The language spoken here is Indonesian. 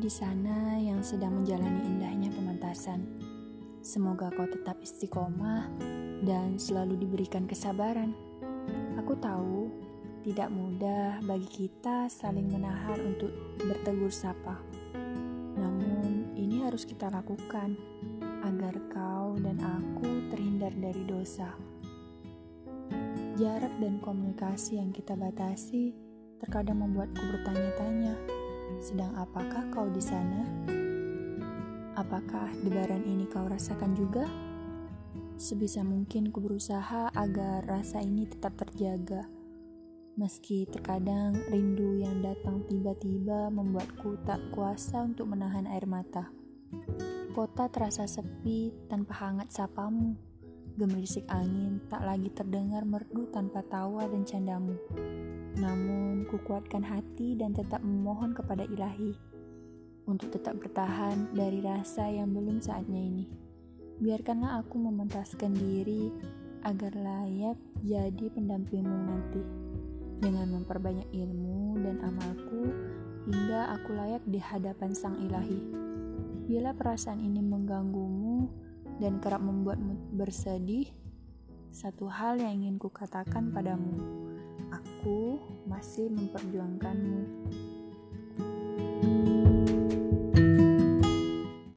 di sana yang sedang menjalani indahnya pemantasan. Semoga kau tetap istiqomah dan selalu diberikan kesabaran. Aku tahu tidak mudah bagi kita saling menahan untuk bertegur sapa. Namun, ini harus kita lakukan agar kau dan aku terhindar dari dosa. Jarak dan komunikasi yang kita batasi terkadang membuatku bertanya-tanya, sedang apakah kau di sana? Apakah debaran ini kau rasakan juga? Sebisa mungkin ku berusaha agar rasa ini tetap terjaga. Meski terkadang rindu yang datang tiba-tiba membuatku tak kuasa untuk menahan air mata. Kota terasa sepi tanpa hangat sapamu. Gemerisik angin tak lagi terdengar merdu tanpa tawa dan candamu. Namun, kukuatkan hati dan tetap memohon kepada ilahi untuk tetap bertahan dari rasa yang belum saatnya ini. Biarkanlah aku mementaskan diri agar layak jadi pendampingmu nanti. Dengan memperbanyak ilmu dan amalku hingga aku layak di hadapan Sang Ilahi. Bila perasaan ini mengganggumu dan kerap membuatmu bersedih, satu hal yang ingin kukatakan padamu, aku masih memperjuangkanmu.